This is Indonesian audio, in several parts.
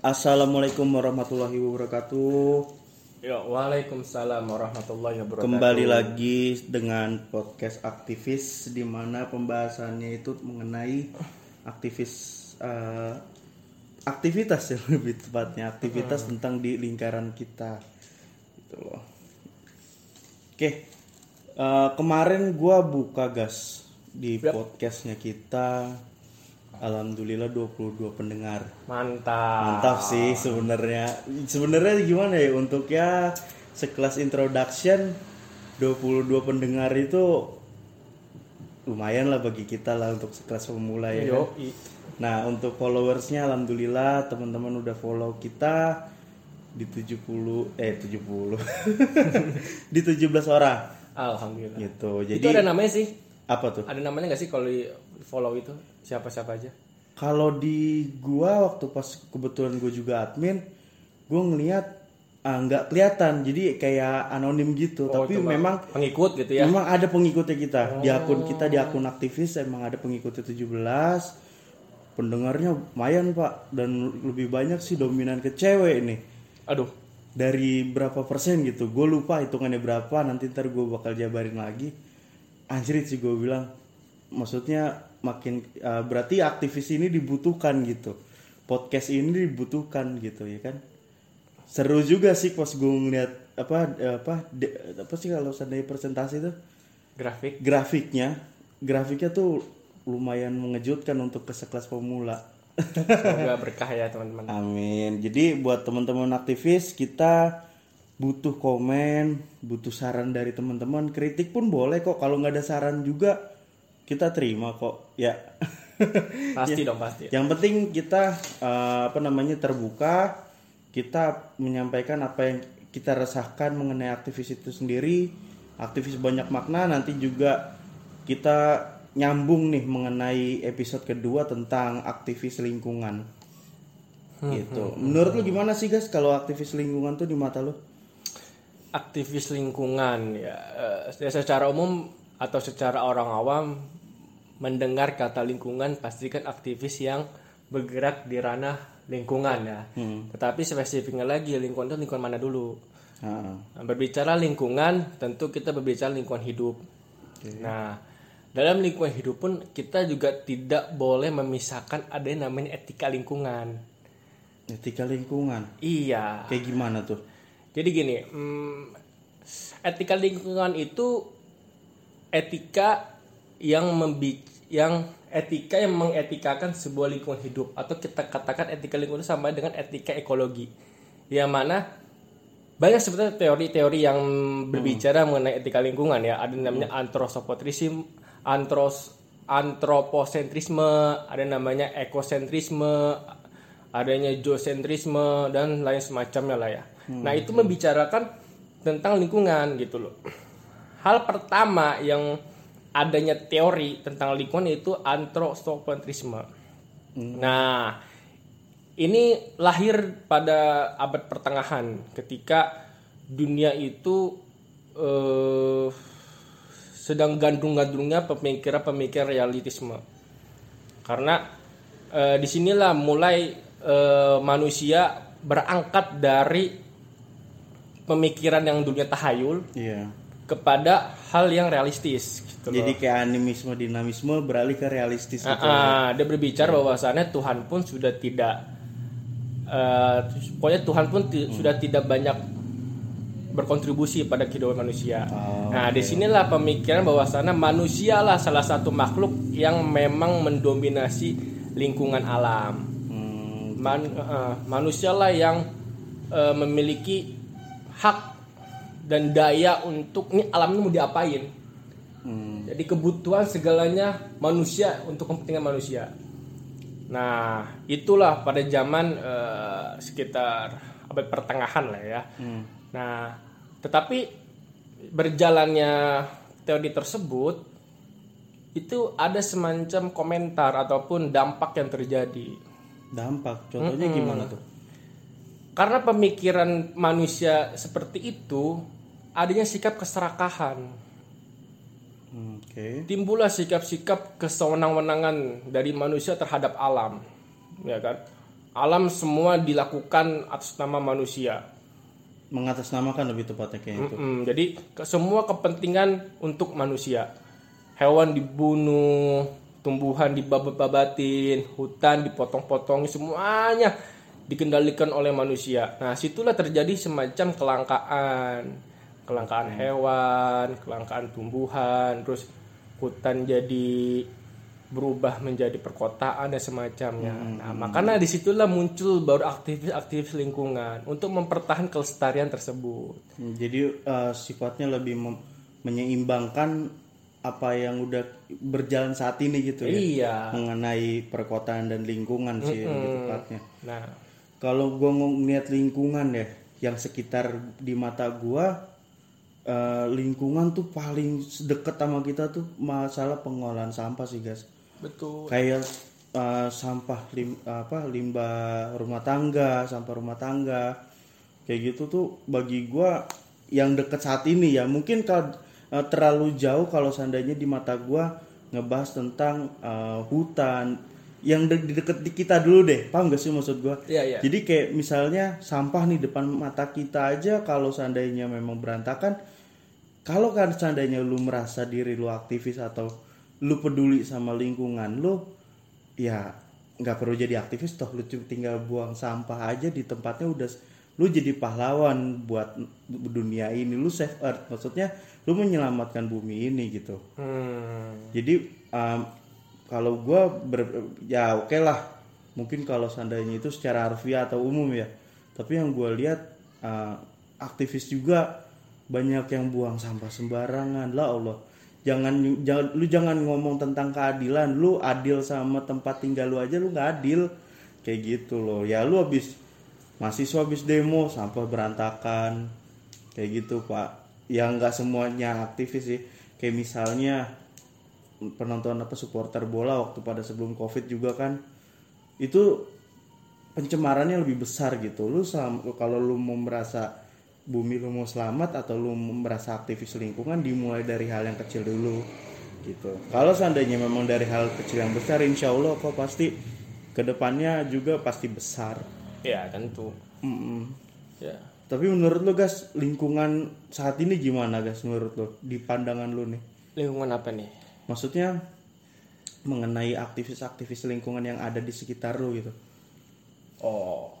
Assalamualaikum warahmatullahi wabarakatuh. Ya, Waalaikumsalam warahmatullahi wabarakatuh. Kembali lagi dengan podcast aktivis di mana pembahasannya itu mengenai aktivis eh, aktivitas ya lebih tepatnya aktivitas tentang di lingkaran kita gitu loh. Oke. eh, kemarin gua buka gas di podcastnya kita. Alhamdulillah 22 pendengar. Mantap. Mantap sih sebenarnya. Sebenarnya gimana ya untuk ya sekelas introduction 22 pendengar itu lumayan lah bagi kita lah untuk sekelas pemula ya. kan? Yo, Nah, untuk followersnya alhamdulillah teman-teman udah follow kita di 70 eh 70. di 17 orang Alhamdulillah. gitu. Jadi itu ada namanya sih. Apa tuh? Ada namanya nggak sih kalau di follow itu siapa-siapa aja? Kalau di gua waktu pas kebetulan gue juga admin, gue ngelihat ah, nggak kelihatan, jadi kayak anonim gitu. Oh, Tapi memang pengikut gitu ya. memang ada pengikutnya kita di akun kita di akun aktivis emang ada pengikutnya 17 pendengarnya lumayan pak dan lebih banyak sih dominan ke cewek nih Aduh. dari berapa persen gitu gue lupa hitungannya berapa nanti ntar gue bakal jabarin lagi anjrit sih gue bilang maksudnya makin uh, berarti aktivis ini dibutuhkan gitu podcast ini dibutuhkan gitu ya kan seru juga sih pas gue ngeliat apa apa de- apa sih kalau seandainya presentasi itu Grafik. grafiknya grafiknya tuh lumayan mengejutkan untuk ke sekelas pemula Semoga berkah ya teman-teman. Amin. Jadi buat teman-teman aktivis kita butuh komen, butuh saran dari teman-teman. Kritik pun boleh kok. Kalau nggak ada saran juga kita terima kok. Ya. Pasti dong pasti. Yang penting kita eh, apa namanya terbuka. Kita menyampaikan apa yang kita resahkan mengenai aktivis itu sendiri. Aktivis banyak makna. Nanti juga kita nyambung nih mengenai episode kedua tentang aktivis lingkungan. Gitu. Menurut lu gimana sih guys kalau aktivis lingkungan tuh di mata lu? Aktivis lingkungan ya eh, secara umum atau secara orang awam mendengar kata lingkungan pastikan aktivis yang bergerak di ranah lingkungan ya. Tetapi spesifiknya lagi lingkungan itu lingkungan mana dulu? Nah, berbicara lingkungan, tentu kita berbicara lingkungan hidup. Nah, dalam lingkungan hidup pun kita juga tidak boleh memisahkan ada yang namanya etika lingkungan. Etika lingkungan. Iya. Kayak gimana tuh? Jadi gini, hmm, etika lingkungan itu etika yang membi yang etika yang mengetikakan sebuah lingkungan hidup atau kita katakan etika lingkungan sama dengan etika ekologi. Yang mana banyak sebetulnya teori-teori yang berbicara mengenai etika lingkungan ya. Ada namanya antroposentrisme, antros antroposentrisme, ada namanya ekosentrisme, adanya geosentrisme dan lain semacamnya lah ya. Nah, itu membicarakan tentang lingkungan gitu loh. Hal pertama yang adanya teori tentang lingkungan itu antroposentrisme. Nah, ini lahir pada abad pertengahan ketika dunia itu eh, sedang gandrung-gandrungnya pemikiran-pemikiran realitisme. Karena eh, di sinilah mulai eh, manusia berangkat dari pemikiran yang dunia tahayul Iya. kepada hal yang realistis. Gitu loh. Jadi kayak animisme dinamisme beralih ke realistis gitu. ah, dia berbicara bahwasannya Tuhan pun sudah tidak eh, pokoknya Tuhan pun ti- sudah tidak banyak berkontribusi pada kehidupan manusia. Oh, nah, di sinilah pemikiran bahwasannya manusia lah salah satu makhluk yang memang mendominasi lingkungan alam. Hmm, Man, eh, manusia lah yang eh, memiliki hak dan daya untuk ini alam ini mau diapain. hmm, Jadi kebutuhan segalanya manusia untuk kepentingan manusia. Nah, itulah pada zaman eh, sekitar abad pertengahan lah ya. hmm. Nah, tetapi berjalannya teori tersebut itu ada semacam komentar ataupun dampak yang terjadi. Dampak. Contohnya gimana tuh? Karena pemikiran manusia seperti itu adanya sikap keserakahan. Oke. Timbullah sikap-sikap kesewenang-wenangan dari manusia terhadap alam, ya kan? alam semua dilakukan atas nama manusia. mengatasnamakan lebih tepatnya kayak itu Mm, jadi ke- semua kepentingan untuk manusia. Hewan dibunuh, tumbuhan dibabat-babatin, hutan dipotong-potong, semuanya dikendalikan oleh manusia. Nah, situlah terjadi semacam kelangkaan, kelangkaan hewan, kelangkaan tumbuhan, terus hutan jadi berubah menjadi perkotaan dan semacamnya. Nah, makanya di situlah muncul baru aktivis-aktivis lingkungan untuk mempertahankan kelestarian tersebut. Hmm, jadi eh, sifatnya lebih menyeimbangkan apa yang udah berjalan saat ini gitu ya Iya. mengenai perkotaan dan lingkungan sih lebih tepatnya Nah, kalau gua ngeliat lingkungan ya yang sekitar di mata gua eh, lingkungan tuh paling deket sama kita tuh masalah pengolahan sampah sih guys betul. kayak eh, sampah lim, apa limbah rumah tangga sampah rumah tangga kayak gitu tuh bagi gua yang deket saat ini ya mungkin kalau eh, terlalu jauh kalau seandainya di mata gua ngebahas tentang eh, hutan yang de- di deket di kita dulu deh paham gak sih maksud gua? Iya, iya. jadi kayak misalnya sampah nih depan mata kita aja kalau seandainya memang berantakan kalau kan seandainya lu merasa diri lu aktivis atau lu peduli sama lingkungan lu ya nggak perlu jadi aktivis toh. Lu cuma tinggal buang sampah aja di tempatnya udah lu jadi pahlawan buat dunia ini. Lu save earth. Maksudnya lu menyelamatkan bumi ini gitu. Hmm. jadi um, kalau gua ber, ya oke lah. Mungkin kalau seandainya itu secara harfiah atau umum ya. Tapi yang gua lihat uh, aktivis juga banyak yang buang sampah sembarangan. Lah Allah. Jangan jangan lu jangan ngomong tentang keadilan. Lu adil sama tempat tinggal lu aja lu nggak adil. Kayak gitu loh. Ya lu habis mahasiswa habis demo sampah berantakan. Kayak gitu pak. Yang nggak semuanya aktivis sih. Kayak misalnya penonton apa supporter bola waktu pada sebelum covid juga kan itu pencemarannya lebih besar gitu lu kalau lu mau merasa bumi lu mau selamat atau lu mau merasa aktivis lingkungan dimulai dari hal yang kecil dulu gitu kalau seandainya memang dari hal kecil yang besar insya Allah kok pasti ke depannya juga pasti besar Ya, tentu. Mm-mm. Ya. tapi menurut lu guys lingkungan saat ini gimana guys menurut lu di pandangan lu nih Lingkungan apa nih? Maksudnya mengenai aktivis-aktivis lingkungan yang ada di sekitar lu gitu Oh.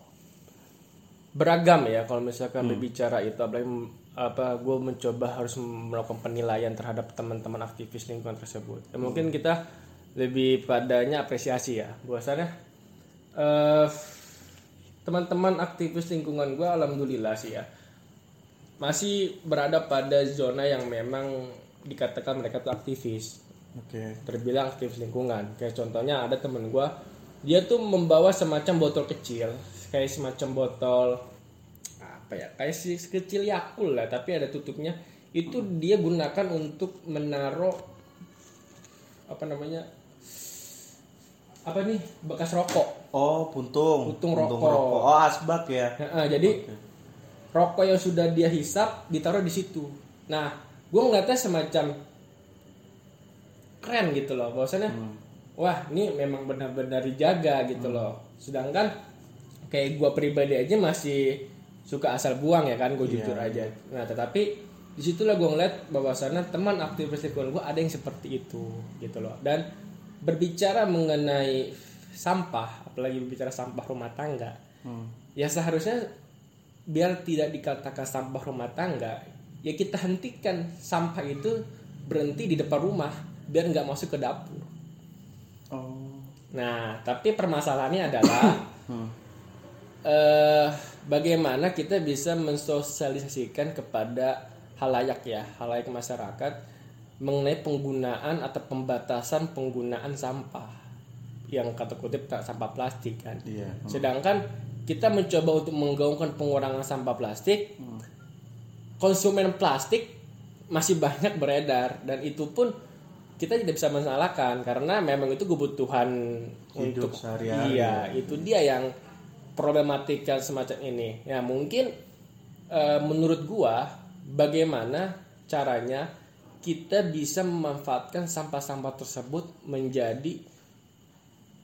Beragam ya kalau misalkan berbicara itu apalagi apa gue mencoba harus melakukan penilaian terhadap teman-teman aktivis lingkungan tersebut. Ya, mungkin kita lebih padanya apresiasi ya. Bahwasannya eh teman-teman aktivis lingkungan gue alhamdulillah sih ya masih berada pada zona yang memang dikatakan mereka tuh aktivis oke. terbilang aktivis lingkungan. Kayak contohnya ada temen gua dia tuh membawa semacam botol kecil kayak semacam botol apa ya kayak si kecil yakul lah tapi ada tutupnya. Itu dia gunakan untuk menaruh apa namanya apa nih bekas rokok. Oh puntung. Puntung rokok. oh asbak ya? Nah, jadi rokok yang sudah dia hisap ditaruh di situ. Nah, gue ngeliatnya semacam keren gitu loh. Bahwasannya, wah ini memang benar-benar dijaga gitu loh. Sedangkan kayak gue pribadi aja masih suka asal buang ya kan, gue jujur aja. Nah, tetapi di situlah gue ngeliat bahwasannya teman aktivis lingkungan gue ada yang seperti itu gitu loh. Dan berbicara mengenai sampah, apalagi berbicara sampah rumah tangga, ya seharusnya biar tidak dikatakan sampah rumah tangga ya kita hentikan sampah itu berhenti di depan rumah biar nggak masuk ke dapur. Oh. Nah tapi permasalahannya adalah eh, bagaimana kita bisa mensosialisasikan kepada halayak ya halayak masyarakat mengenai penggunaan atau pembatasan penggunaan sampah. Yang kata kutip tak sampah plastik kan. Iya Sedangkan kita mencoba untuk menggaungkan pengurangan sampah plastik, konsumen plastik masih banyak beredar dan itu pun kita tidak bisa menyalahkan karena memang itu kebutuhan Hidup untuk sehari-hari. iya itu dia yang problematika semacam ini. Ya mungkin eh, menurut gua bagaimana caranya kita bisa memanfaatkan sampah-sampah tersebut menjadi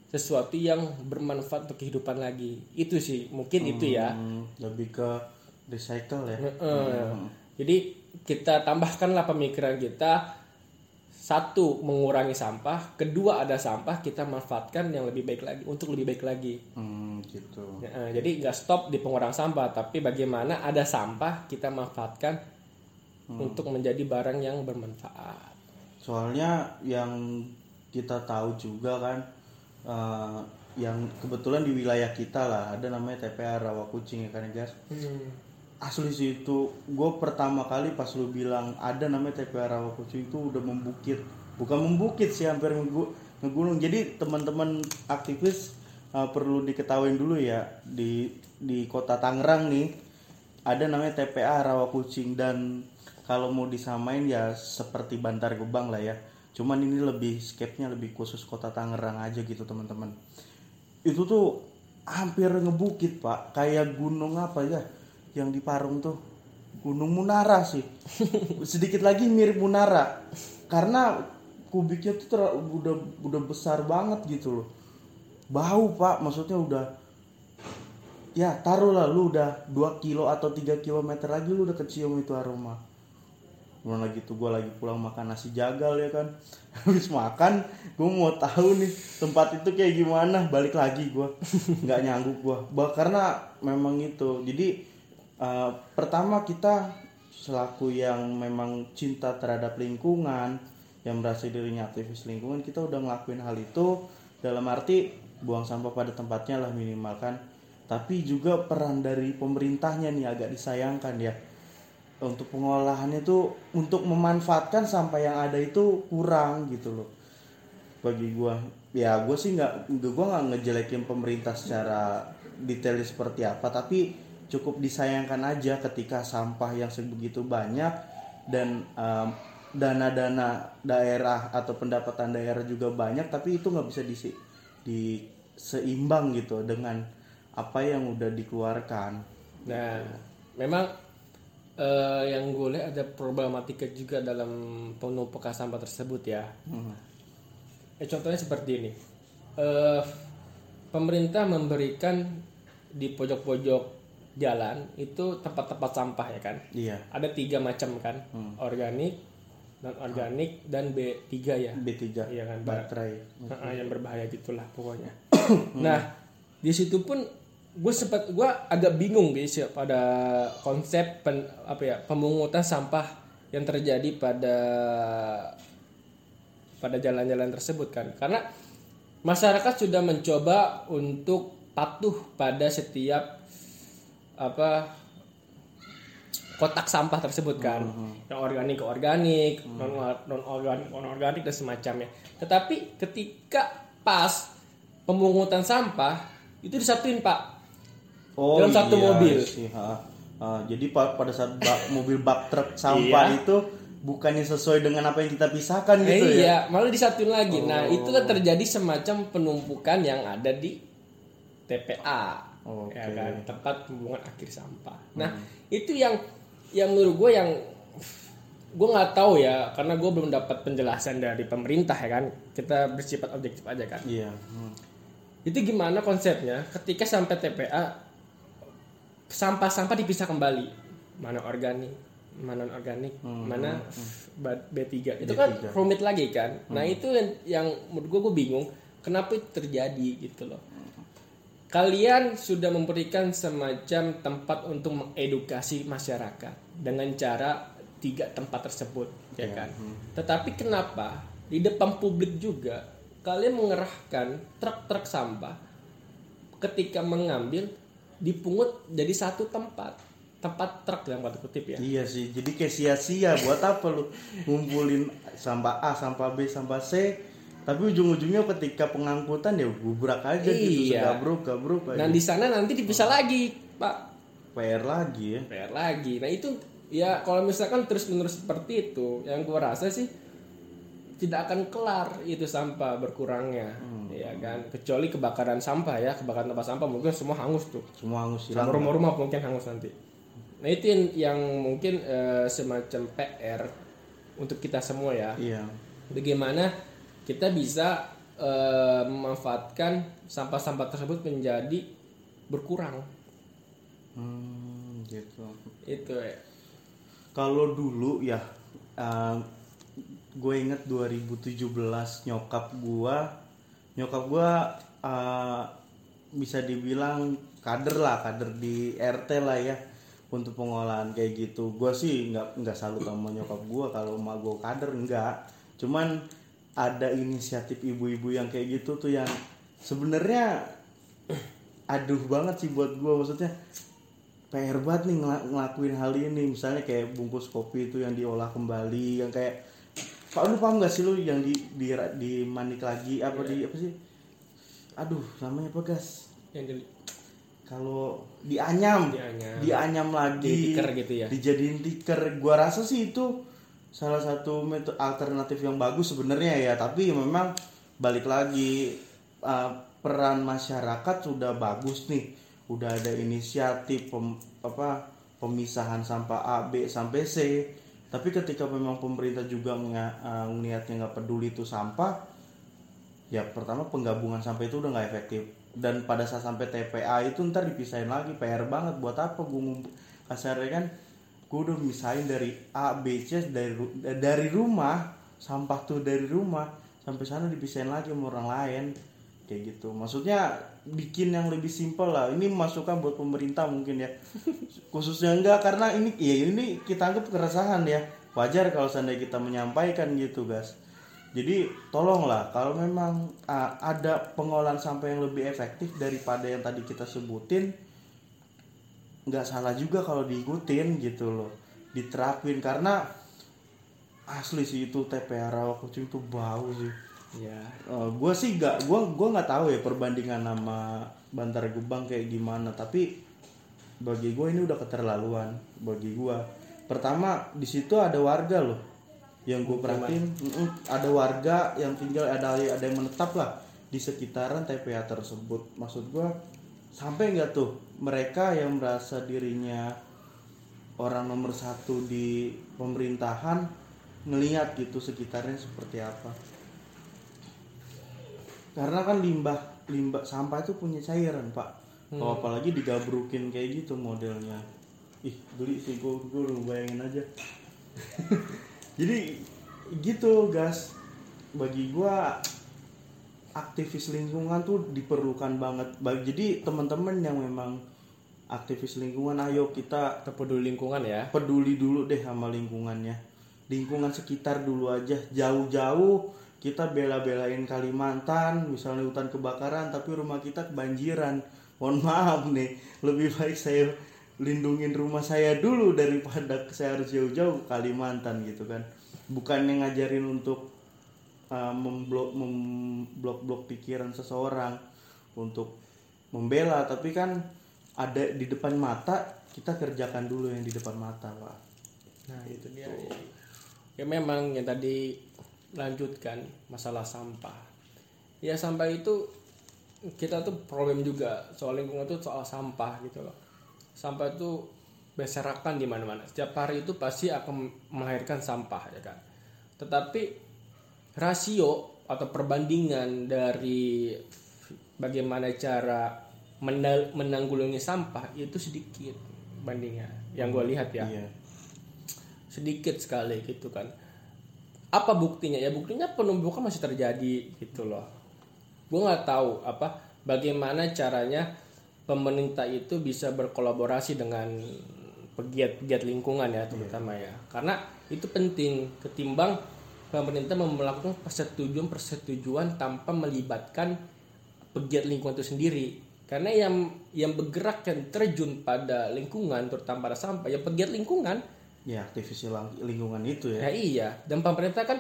sesuatu yang bermanfaat untuk kehidupan lagi. Itu sih mungkin itu ya. Hmm, lebih ke recycle ya. Heeh. jadi kita tambahkanlah pemikiran kita satu mengurangi sampah. Kedua ada sampah kita manfaatkan yang lebih baik lagi untuk lebih baik lagi. Hmm, gitu. Ya, eh, jadi nggak stop di pengurangan sampah, tapi bagaimana ada sampah kita manfaatkan untuk menjadi barang yang bermanfaat. soalnya yang kita tahu juga kan eh, yang kebetulan di wilayah kita lah ada namanya TPA Rawa Kucing ya kan ya guys asli sih itu gue pertama kali pas lu bilang ada namanya TPA Rawa Kucing itu udah membukit. Bukan membukit sih hampir ngegu- ngegunung jadi teman-teman aktivis uh, perlu diketahui dulu ya di di kota Tangerang nih ada namanya TPA Rawa Kucing. Dan kalau mau disamain ya seperti Bantar Gebang lah ya. Cuman ini lebih scape-nya lebih khusus kota Tangerang aja gitu teman-teman. Itu tuh hampir ngebukit pak. Kayak gunung apa ya yang di Parung tuh gunung Munara sih. Sedikit lagi mirip Munara karena kubiknya tuh ter- udah udah besar banget gitu loh. Bau pak. Maksudnya udah ya taruhlah lu udah 2 kilo atau 3 kilometer lagi lu udah kecium itu aroma. Gimana gitu gue lagi pulang makan nasi jagal ya kan? Habis makan gue mau tahu nih tempat itu kayak gimana. Balik lagi gue nggak nyanggup gue bah Karena memang itu. Jadi eh, pertama kita selaku yang memang cinta terhadap lingkungan Yang merasa dirinya aktivis lingkungan Kita udah ngelakuin hal itu. Dalam arti buang sampah pada tempatnya lah minimalkan Tapi juga peran dari pemerintahnya nih agak disayangkan ya. Untuk pengolahannya itu untuk memanfaatkan sampah yang ada itu kurang gitu loh. Bagi gua ya gue sih nggak gua nggak ngejelekin pemerintah secara detail seperti apa. Tapi cukup disayangkan aja ketika sampah yang sebegitu banyak dan em, dana-dana daerah atau pendapatan daerah juga banyak tapi itu nggak bisa disi di seimbang gitu dengan apa yang udah dikeluarkan. Nah, memang eh, yang gue lihat ada problematika juga dalam penumpukan sampah tersebut ya. Eh, contohnya seperti ini, Eh, pemerintah memberikan di pojok-pojok jalan itu tempat-tempat sampah ya kan. iya. Ada tiga macam kan, organik, non organik dan B3 ya. B3 Iya kan, baterai. Heeh, yang berbahaya gitulah pokoknya. nah, di situ pun gue sempat gue agak bingung guys ya pada konsep pen, apa ya pemungutan sampah yang terjadi pada pada jalan-jalan tersebut kan? Karena masyarakat sudah mencoba untuk patuh pada setiap apa kotak sampah tersebut kan yang organik ke organik non non organik non organik dan semacamnya tetapi ketika pas pemungutan sampah itu disatuin pak Dalam satu mobil. sih, ha. Ah, jadi pa- pada saat bak- mobil bak truk sampah Iya. itu bukannya sesuai dengan apa yang kita pisahkan Eh, gitu ya. iya malah disatuin lagi nah Oh. itulah terjadi semacam penumpukan yang ada di TPA Oke. ya kan tempat pembuangan akhir sampah nah Hmm. itu yang yang menurut gue yang gue nggak tahu ya karena gue belum dapat penjelasan dari pemerintah ya kan kita bersifat objektif aja kan Iya. hmm. itu gimana konsepnya ketika sampai TPA sampah-sampah dipisah kembali mana organik mana non organik mana ba- B3 itu kan B3. rumit lagi kan nah itu yang, yang menurut gue gue bingung kenapa itu terjadi gitu loh kalian sudah memberikan semacam tempat untuk mengedukasi masyarakat dengan cara tiga tempat tersebut ya kan? tetapi kenapa di depan publik juga kalian mengerahkan truk-truk sampah ketika mengambil dipungut jadi satu tempat? Tempat truk yang tanda kutip ya? Iya sih. Jadi kayak sia-sia. Buat apa lu ngumpulin sampah A, sampah B, sampah C tapi ujung-ujungnya ketika pengangkutan ya gubrak aja gitu Iya. gabruk gabruk nah aja. di sana nanti dipisah lagi pak. PR lagi ya. PR lagi. Nah itu ya kalau misalkan terus menerus seperti itu yang gua rasa sih tidak akan kelar itu sampah berkurangnya. Ya kan? Kecuali kebakaran sampah ya kebakaran tempat sampah mungkin semua hangus tuh. Semua hangus sama rumah-rumah mungkin hangus nanti. Nah itu yang, yang mungkin eh, semacam PR untuk kita semua ya. Iya. bagaimana kita bisa eh, memanfaatkan sampah-sampah tersebut menjadi berkurang Hmm, gitu. itu ya Kalau dulu ya, gue inget 2017 nyokap gua, nyokap gua uh, bisa dibilang kader lah, kader di RT lah ya untuk pengolahan kayak gitu. Gua sih nggak nggak salut sama nyokap gua kalau emak gua kader enggak. Cuman ada inisiatif ibu-ibu yang kayak gitu tuh yang sebenarnya aduh banget sih buat gua. Maksudnya PR banget nih ngela- ngelakuin hal ini. Misalnya kayak bungkus kopi itu yang diolah kembali yang kayak Pak lu paham gak sih lu yang di di, di manik lagi? Apa di apa sih? Aduh namanya apa gas? Yang di, kalau dianyam. Dianyam. dianyam lagi. Di tiker gitu ya? dijadiin tiker. Gua rasa sih itu salah satu metode alternatif yang bagus sebenarnya ya tapi memang balik lagi uh, peran masyarakat sudah bagus nih. Udah ada inisiatif pem- apa pemisahan sampah A B sampai C. Tapi ketika memang pemerintah juga nga- uh, niatnya nggak peduli itu sampah ya pertama penggabungan sampah itu udah nggak efektif. Dan pada saat sampai TPA itu ntar dipisahin lagi PR banget. Buat apa gue kasarnya kan gue udah misahin dari A B C dari dari rumah sampah tuh dari rumah sampai sana dipisahin lagi sama orang lain. Kayak gitu. Maksudnya bikin yang lebih simpel lah. Ini masukan buat pemerintah mungkin ya. Khususnya enggak karena ini ya ini kita anggap keresahan ya. Wajar kalau seandainya kita menyampaikan gitu guys jadi tolonglah kalau memang ah, ada pengolahan sampah yang lebih efektif daripada yang tadi kita sebutin nggak salah juga kalau diikutin gitu loh diterapin. Karena asli sih itu TPA Rawakucing itu bau sih. Ya gue sih gak gue gua nggak tahu ya perbandingan sama Bantar Gebang kayak gimana. Tapi bagi gue ini udah keterlaluan bagi gue pertama di situ ada warga loh yang gue perhatiin. ada warga yang tinggal ada ada yang menetap lah di sekitaran TPA tersebut. Maksud gue sampai nggak tuh? Mereka yang merasa dirinya orang nomor satu di pemerintahan ngelihat gitu sekitarnya seperti apa. Karena kan limbah limbah sampah itu punya cairan pak. Kalau apalagi digabrukin kayak gitu modelnya. Ih geli sih gue gue bayangin aja. Jadi gitu gas. Bagi gua aktivis lingkungan tuh diperlukan banget. Jadi teman-teman yang memang aktivis lingkungan ayo kita terpeduli lingkungan ya. peduli dulu deh sama lingkungannya. Lingkungan sekitar dulu aja. Jauh-jauh kita bela-belain Kalimantan misalnya hutan kebakaran tapi rumah kita kebanjiran. Mohon maaf nih lebih baik saya lindungin rumah saya dulu daripada saya harus jauh-jauh ke Kalimantan gitu kan. Bukan yang ngajarin untuk uh, memblok memblok-blok pikiran seseorang untuk membela. Tapi kan ada di depan mata kita kerjakan dulu yang di depan mata pak. Nah itu dia. Ya memang yang tadi lanjutkan masalah sampah. Ya sampah itu kita tuh problem juga soal lingkungan tuh soal sampah gitu loh. Sampah itu berserakan di mana-mana. Setiap hari itu pasti akan melahirkan sampah ya kan? Tetapi rasio atau perbandingan dari bagaimana cara menanggulangi sampah itu sedikit bandingnya yang gue lihat ya. Iya. Sedikit sekali gitu kan. Apa buktinya? Ya buktinya penumpukan masih terjadi gitu loh. Gue nggak tahu apa bagaimana caranya pemerintah itu bisa berkolaborasi dengan pegiat-pegiat lingkungan ya terutama ya. Karena itu penting ketimbang pemerintah melakukan persetujuan persetujuan tanpa melibatkan pegiat lingkungan itu sendiri. Karena yang yang bergerak dan terjun pada lingkungan terutama pada sampah ya pegiat lingkungan. Ya aktivis lingkungan itu ya. Ya iya, dan pemerintah kan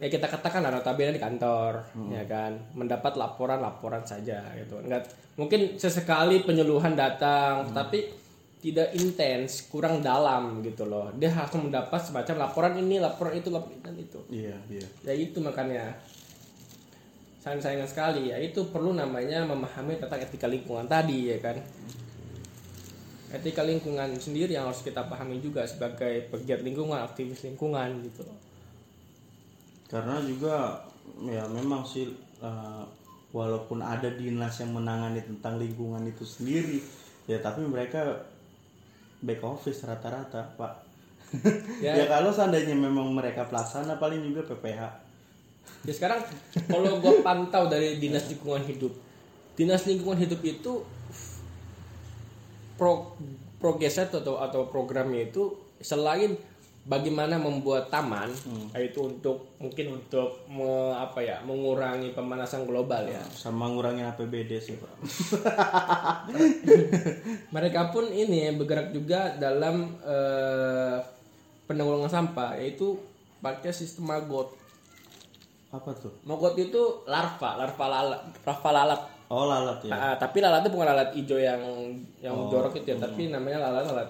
ya kita katakan lah notabene di kantor, ya kan, mendapat laporan-laporan saja gitu. Enggak mungkin sesekali penyuluhan datang, tapi tidak intens, kurang dalam gitu loh. Dia akan mendapat semacam laporan ini, laporan itu, laporan itu, iya iya. Ya itu makanya. Sayang sayang sekali. Ya itu perlu namanya memahami tentang etika lingkungan tadi ya kan? Etika lingkungan sendiri yang harus kita pahami juga sebagai pegiat lingkungan aktivis lingkungan gitu loh. Karena juga ya memang sih eh, walaupun ada dinas yang menangani tentang lingkungan itu sendiri ya tapi mereka back office rata-rata pak Ya. ya, kalau seandainya memang mereka pelaksana paling juga PPH Ya sekarang kalau gue pantau dari dinas lingkungan hidup, dinas lingkungan hidup itu pro progresnya atau atau programnya itu selain bagaimana membuat taman, yaitu untuk mungkin untuk me- apa ya mengurangi pemanasan global ya. sama ngurangin APBD sih pak Mereka pun ini bergerak juga dalam eh, penanggulangan sampah, yaitu pakai sistem maggot. apa tuh Maggot itu larva, larva lalat, larva lalat. oh lalat ya Ah, tapi lalat itu bukan lalat hijau yang yang jorok itu ya, tapi namanya lalat lalat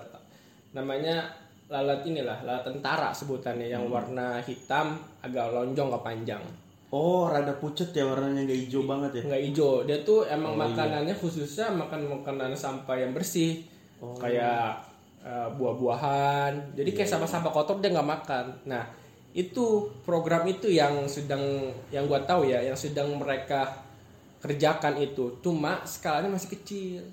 namanya lalat inilah lalat tentara sebutannya yang warna hitam agak lonjong ke panjang. Oh rada pucet ya warnanya nggak hijau banget ya? Nggak hijau. Dia tuh emang makanannya khususnya makan makanan sampah yang bersih. Kayak eh, buah-buahan. Jadi kayak sampah-sampah kotor dia nggak makan. Nah itu program itu yang sedang yang gua tahu ya yang sedang mereka kerjakan itu. Cuma skalanya masih kecil.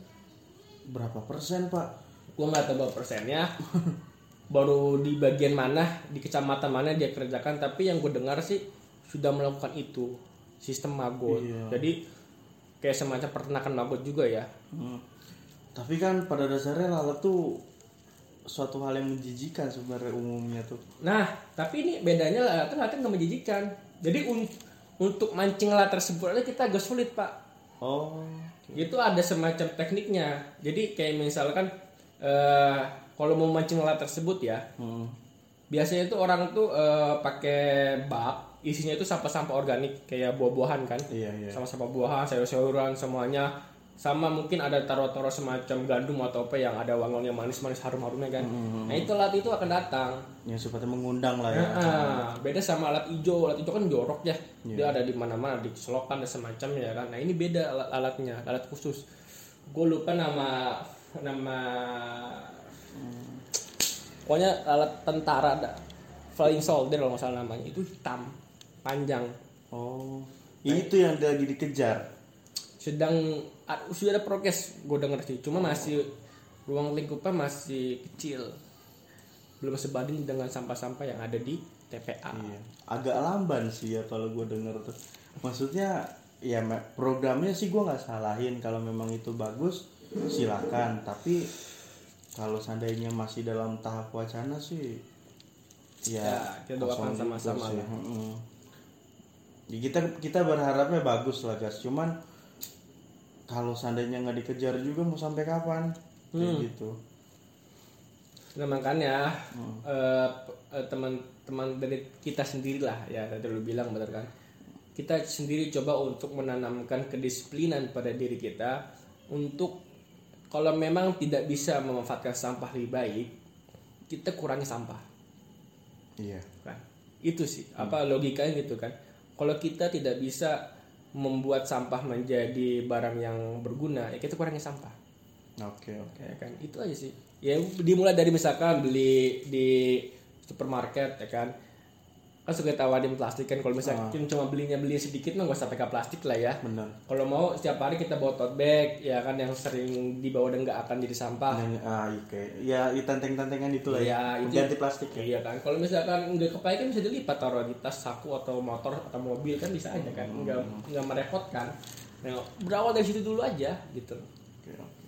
Berapa persen pak? Gua nggak tahu berapa persennya baru di bagian mana di kecamatan mana dia kerjakan tapi yang gue dengar sih sudah melakukan itu sistem magot Iya. jadi kayak semacam peternakan magot juga ya Hmm. Tapi kan pada dasarnya lalat tuh suatu hal yang menjijikan sebenarnya umumnya tuh. nah tapi ini bedanya lalat lalat nggak menjijikan jadi un- untuk mancing lalat tersebut aja kita agak sulit pak Oh, itu ada semacam tekniknya jadi kayak misalkan eh, kalau mau mancing lalat tersebut ya. Hmm. biasanya itu orang tuh eh, pakai bak isinya itu sampah-sampah organik kayak buah-buahan kan? Iya iya. sama sampah buahan sayur-sayuran semuanya. Sama mungkin ada taruh-taruh semacam gandum atau apa yang ada wanginya manis-manis harum-harumnya kan? Nah itu alat itu akan datang. Yang sifatnya mengundang lah ya. Nah, beda sama alat hijau. Alat hijau kan jorok ya. Dia ada di mana-mana di selokan dan semacamnya kan? Nah ini beda alat alatnya alat khusus. Gue lupa nama nama pokoknya alat tentara ada flying soldier kalau nggak salah namanya itu hitam panjang Oh, itu yang lagi dikejar. sedang ah, sudah ada progres gue denger sih cuma masih ruang lingkupnya masih kecil belum sebanding dengan sampah-sampah yang ada di TPA Iya. Agak lamban sih ya kalau gue denger tuh. Maksudnya ya programnya sih gue nggak salahin kalau memang itu bagus silakan. Tapi kalau seandainya masih dalam tahap wacana sih ya, Ya, kita doakan juga sama-sama lah. Mm-mm. Ya, kita kita berharapnya bagus lah guys. Cuman kalau seandainya nggak dikejar juga mau sampai kapan? Hmm. Kayak gitu. Nah makanya eh, teman-teman dari kita sendirilah ya tadi lu bilang benar kan. Kita sendiri coba untuk menanamkan kedisiplinan pada diri kita untuk kalau memang tidak bisa memanfaatkan sampah lebih baik, kita kurangi sampah. Iya. Kan? Itu sih apa logikanya gitu kan. Kalau kita tidak bisa membuat sampah menjadi barang yang berguna, ya kita kurangi sampah. Oke oke. ya kan itu aja sih ya dimulai dari misalkan beli di supermarket ya kan kan suka tawarin plastik kan kalau misalkan cuma belinya beli sedikit mah gak usah pakai plastik lah ya Benar. kalau mau setiap hari kita bawa tote bag ya kan yang sering dibawa dan nggak akan jadi sampah Nah, ah, oke. Ya, i tanteng-tantengan itu lah Iya, ya. itu- Ganti plastik ya. iya kan kalau misalkan nggak kepakai kan bisa dilipat taruh di tas saku atau motor atau mobil kan bisa aja kan nggak nggak merepotkan nah, berawal dari situ dulu aja gitu Oke, oke.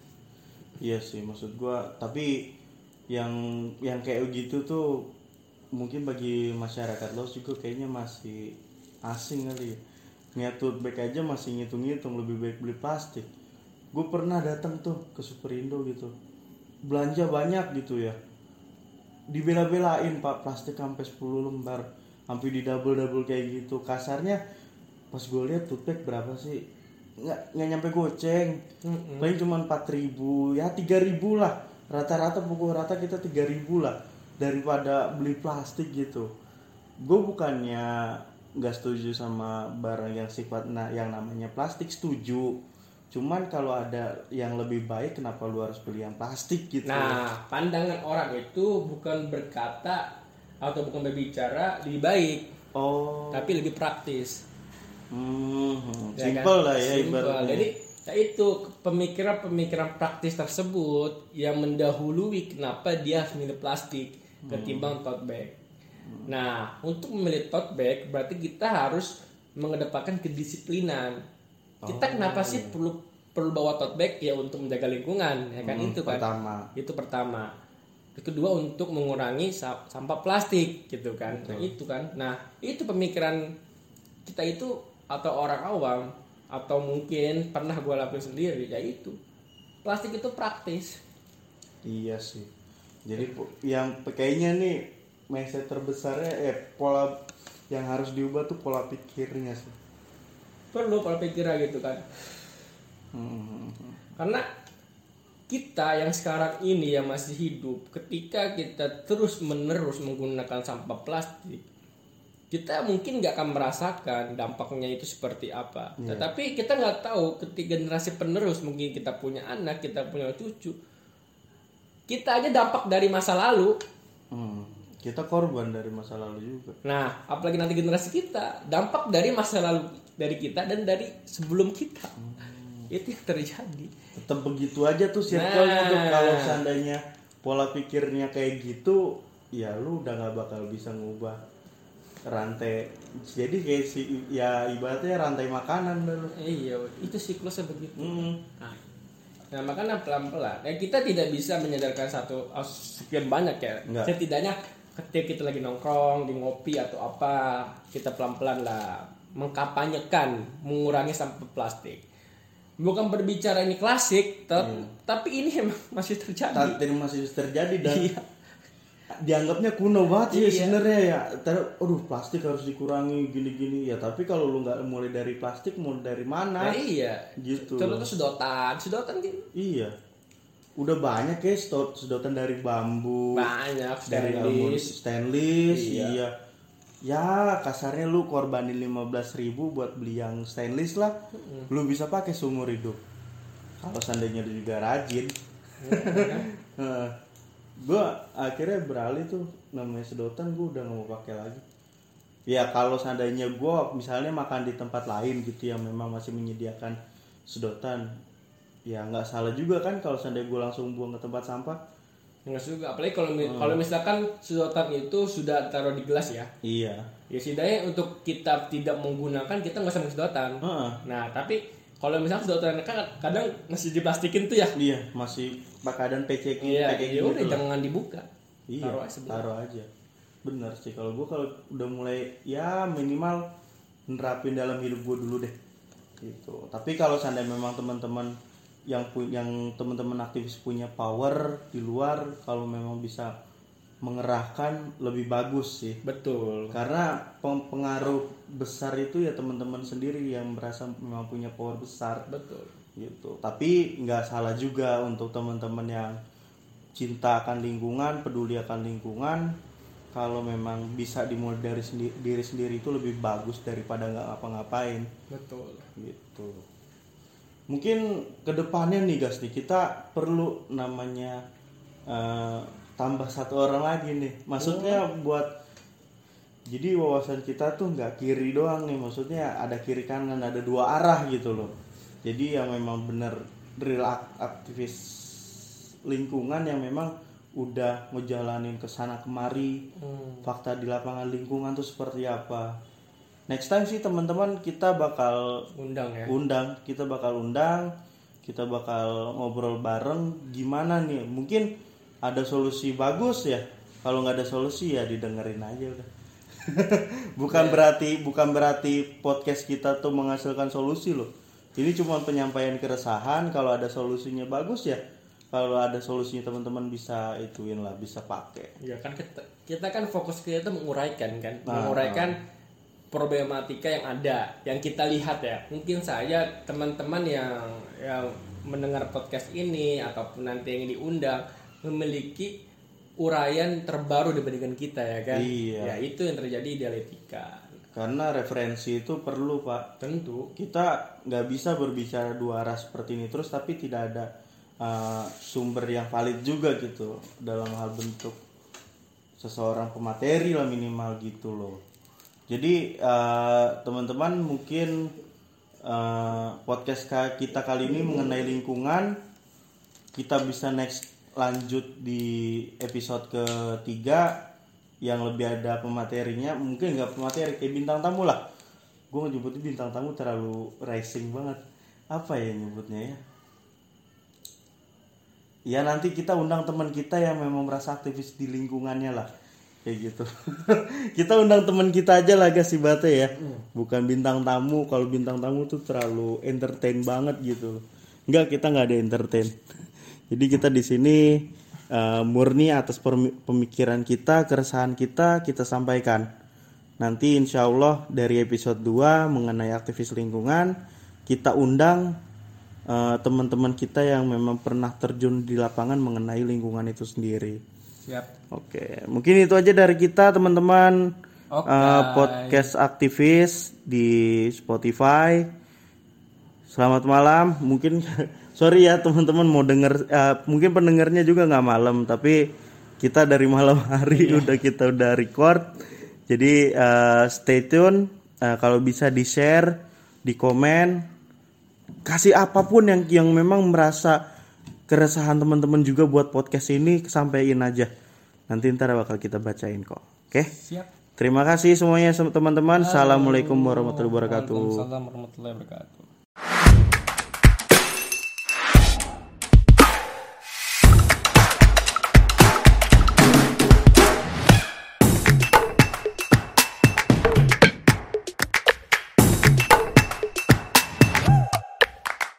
Iya sih, maksud gua. Tapi yang yang kayak gitu tuh mungkin bagi masyarakat luas juga kayaknya masih asing kali ya. Niat tote bag aja masih ngitung-ngitung lebih baik beli plastik. Gue pernah datang tuh ke Superindo gitu. Belanja banyak gitu ya. Dibela-belain Pak plastik sampai 10 lembar. Sampai di double-double kayak gitu. Kasarnya pas gue lihat tote bag berapa sih? Nggak, nggak nyampe goceng. Paling cuma 4000 ya 3000 lah. Rata-rata pukul rata kita 3000 lah daripada beli plastik gitu. Gue bukannya nggak setuju sama barang yang sifat nah, yang namanya plastik setuju. Cuman kalau ada yang lebih baik kenapa lu harus beli yang plastik gitu? Nah, pandangan orang itu bukan berkata atau bukan berbicara lebih baik, Oh, tapi lebih praktis. Hmm, Ya simple kan? lah ya Simple. ibaratnya. Jadi ya itu pemikiran-pemikiran praktis tersebut yang mendahului kenapa dia harus milih plastik ketimbang tote bag. Nah, untuk memilih tote bag berarti kita harus mengedepankan kedisiplinan. Kita kenapa sih perlu perlu bawa tote bag ya untuk menjaga lingkungan ya kan Hmm, itu kan. pertama. Itu pertama. Kedua untuk mengurangi sa- sampah plastik gitu kan. Nah, itu kan. Nah, itu pemikiran kita itu atau orang awam atau mungkin pernah gue lakuin sendiri yaitu plastik itu praktis. Iya sih. Jadi yang kayaknya nih mindset terbesarnya eh pola yang harus diubah tuh pola pikirnya sih. Perlu pola pikiran gitu kan. Hmm. Karena kita yang sekarang ini yang masih hidup ketika kita terus menerus menggunakan sampah plastik kita mungkin nggak akan merasakan dampaknya itu seperti apa tetapi kita nggak tahu ketika generasi penerus mungkin kita punya anak kita punya cucu kita aja dampak dari masa lalu Hmm. Kita korban dari masa lalu juga. nah apalagi nanti generasi kita dampak dari masa lalu dari kita dan dari sebelum kita itu yang terjadi Tetap begitu aja tuh circle-nya tuh Nah. kalau seandainya pola pikirnya kayak gitu, ya lu udah nggak bakal bisa ngubah rantai. Jadi kayak si ya ibaratnya rantai makanan dah lu. iya itu siklusnya begitu Hmm. Nah, nah makanya pelan-pelan. Ya, kita tidak bisa menyadarkan satu oh, sekian banyak ya. Enggak. Setidaknya ketika kita lagi nongkrong, di ngopi atau apa, kita pelan-pelan lah mengkampanyekan mengurangi sampah plastik. Bukan berbicara ini klasik, tep- tapi ini emang masih terjadi. Masih terjadi dan Iya. Dianggapnya kuno banget sih Iya. sebenarnya ya. Ter, aduh plastik harus dikurangi gini-gini ya. Tapi kalau lu nggak mulai dari plastik, mau dari mana? Nah, iya. Gitu. Contohnya sedotan, sedotan kan Iya. Udah banyak ya sedot sedotan dari bambu, banyak dari stainless. stainless, Iya. iya. Ya, kasarnya lu korbanin 15.000 ribu buat beli yang stainless lah. Lu bisa pakai seumur hidup. Kalau seandainya lu juga rajin. Heeh. Gua akhirnya beralih tuh namanya sedotan gua udah nggak mau pakai lagi. Ya kalau seandainya gua misalnya makan di tempat lain gitu yang memang masih menyediakan sedotan, ya nggak salah juga kan kalau seandainya gua langsung buang ke tempat sampah. Enggak juga, apalagi kalau mi- kalau misalkan sedotan itu sudah taruh di gelas ya. Iya. Ya setidaknya untuk kita tidak menggunakan kita nggak usah sedotan. Heeh. Nah tapi kalau misalnya sedotan kan kadang masih diplastikin tuh ya. Iya, masih keadaan packaging Iya, packaging ya udah gitu jangan dibuka. Iya, taruh aja sebelah. taruh aja. Bener sih kalau gua kalau udah mulai ya minimal nerapin dalam hidup gua dulu deh. Gitu. Tapi kalau seandainya memang teman-teman yang yang teman-teman aktivis punya power di luar kalau memang bisa mengerahkan lebih bagus sih. Betul. Karena peng- pengaruh besar itu ya teman-teman sendiri yang merasa memang punya power besar Betul. gitu tapi nggak salah juga untuk teman-teman yang cinta akan lingkungan peduli akan lingkungan kalau memang bisa dimulai dari sendi- diri sendiri itu lebih bagus daripada nggak ngapa-ngapain Betul. gitu mungkin ke depannya nih guys nih kita perlu namanya eh, tambah satu orang lagi nih. Maksudnya buat jadi wawasan kita tuh nggak kiri doang nih. Maksudnya ada kiri kanan ada dua arah gitu loh. Jadi yang memang bener real ak- aktivis lingkungan yang memang udah ngejalanin ke sana kemari Hmm. fakta di lapangan lingkungan tuh seperti apa. Next time sih teman-teman kita bakal Undang ya. undang kita bakal undang kita bakal ngobrol bareng. Gimana nih? Mungkin ada solusi bagus ya. Kalau nggak ada solusi ya didengerin aja udah. Bukan berarti bukan berarti podcast kita tuh menghasilkan solusi loh. Ini cuma penyampaian keresahan kalau ada solusinya bagus ya. Kalau ada solusinya teman-teman bisa ituin lah bisa pakai. Ya kan kita, kita kan fokus kita itu menguraikan kan, Nah, menguraikan problematika yang ada, yang kita lihat ya. Mungkin saja teman-teman yang yang mendengar podcast ini ataupun nanti yang diundang memiliki uraian terbaru dibandingkan kita ya kan. Iya. Ya itu yang terjadi di dialektika. karena referensi itu perlu pak Tentu. kita nggak bisa berbicara dua arah seperti ini terus tapi tidak ada uh, sumber yang valid juga gitu dalam hal bentuk seseorang pemateri lah minimal gitu loh Jadi eh, teman-teman mungkin eh, podcast kita kali ini mengenai lingkungan kita bisa next lanjut di episode ketiga yang lebih ada pematerinya mungkin nggak pemateri kayak bintang tamu lah. Gue nyebutnya bintang tamu terlalu racing banget. Apa ya nyebutnya ya? Ya nanti kita undang teman kita yang memang merasa aktivis di lingkungannya lah. Kayak gitu. Kita undang teman kita aja lah guys si bate ya bukan bintang tamu. Kalau bintang tamu tuh terlalu entertain banget gitu. Enggak kita nggak ada entertain jadi kita di sini eh, murni atas pemikiran kita keresahan kita kita sampaikan nanti insya Allah dari episode 2 mengenai aktivis lingkungan kita undang eh, teman-teman kita yang memang pernah terjun di lapangan mengenai lingkungan itu sendiri. Siap. Oke, mungkin itu aja dari kita teman-teman Oke. eh, podcast aktivis di Spotify. Selamat malam. Mungkin sorry ya teman-teman mau denger eh, mungkin pendengarnya juga nggak malam tapi kita dari malam hari udah kita udah record. Jadi eh, stay tune Eh, kalau bisa di share, di komen, kasih apa pun yang yang memang merasa keresahan teman-teman juga buat podcast ini sampaikan aja. Nanti ntar bakal kita bacain kok. Oke? Siap. Terima kasih semuanya teman-teman. Assalamualaikum warahmatullahi wabarakatuh. Waalaikumsalam warahmatullahi wabarakatuh.